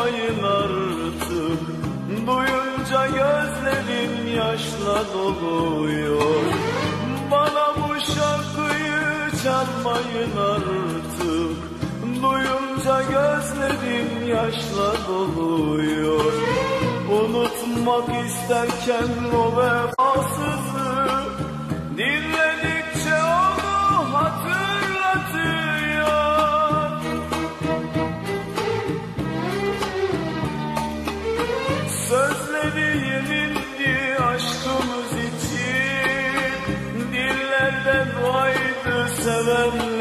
aylardır Duyunca gözlerim yaşla doluyor. Bana bu şarkıyı çalmayın artık. Duyunca gözlerim yaşla doluyor. Unutmak isterken o vefasızı Dinle.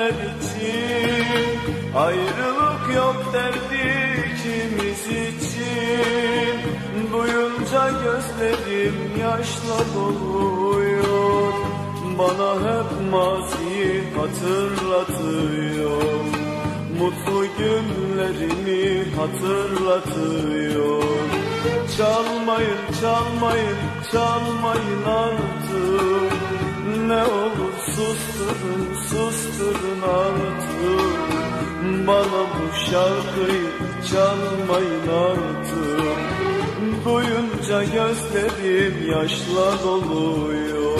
Sevenler için. Ayrılık yok derdi ikimiz için. Duyunca gözlerim yaşla doluyor Bana hep maziyi hatırlatıyor. Mutlu günlerimi hatırlatıyor. Çalmayın, çalmayın, çalmayın artık Ne olur susturun, susturun artık. Bana bu şarkıyı çalmayın artık. Duyunca gözlerim yaşla doluyor.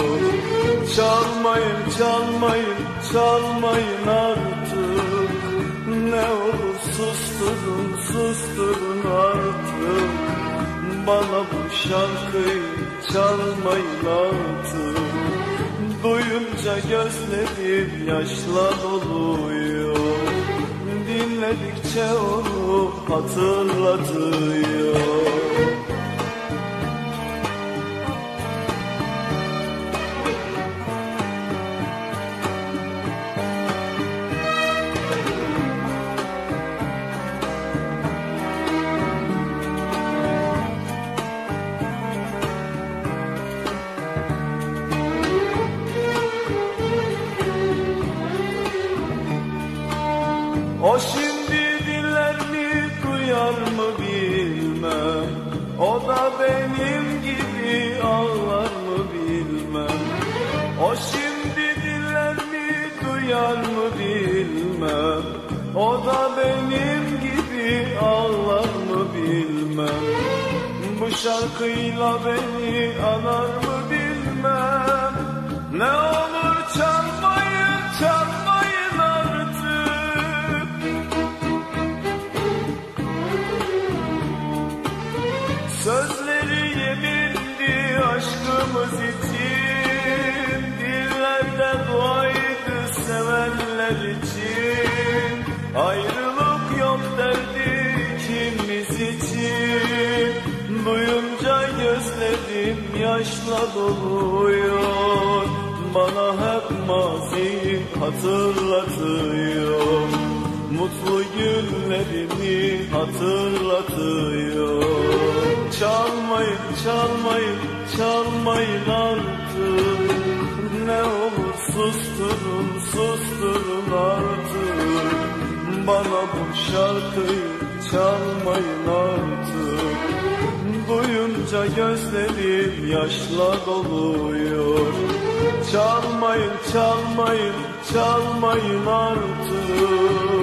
Çalmayın, çalmayın, çalmayın artık. Ne olur susturun, susturun artık. Bana bu şarkıyı çalmayın artık Duyunca gözlerim yaşla doluyor Dinledikçe onu hatırlatıyor O şimdi dinler mi duyar mı bilmem. O da benim gibi ağlar mı bilmem. O şimdi dinler mi duyar mı bilmem. O da benim gibi ağlar mı bilmem. Bu şarkıyla beni anar mı bilmem. Ne olur aşkımız için Dillerde duaydı sevenler için. Ayrılık yok derdi ikimiz için. Duyunca gözlerim yaşla doluyor. Bana hep maziyi hatırlatıyor. Mutlu günlerimi hatırlatıyor. Çalmayın, çalmayın, artık. Ne olur susturun, susturun artık. Bana bu şarkıyı çalmayın artık. Duyunca gözlerim yaşla doluyor. Çalmayın, çalmayın, çalmayın artık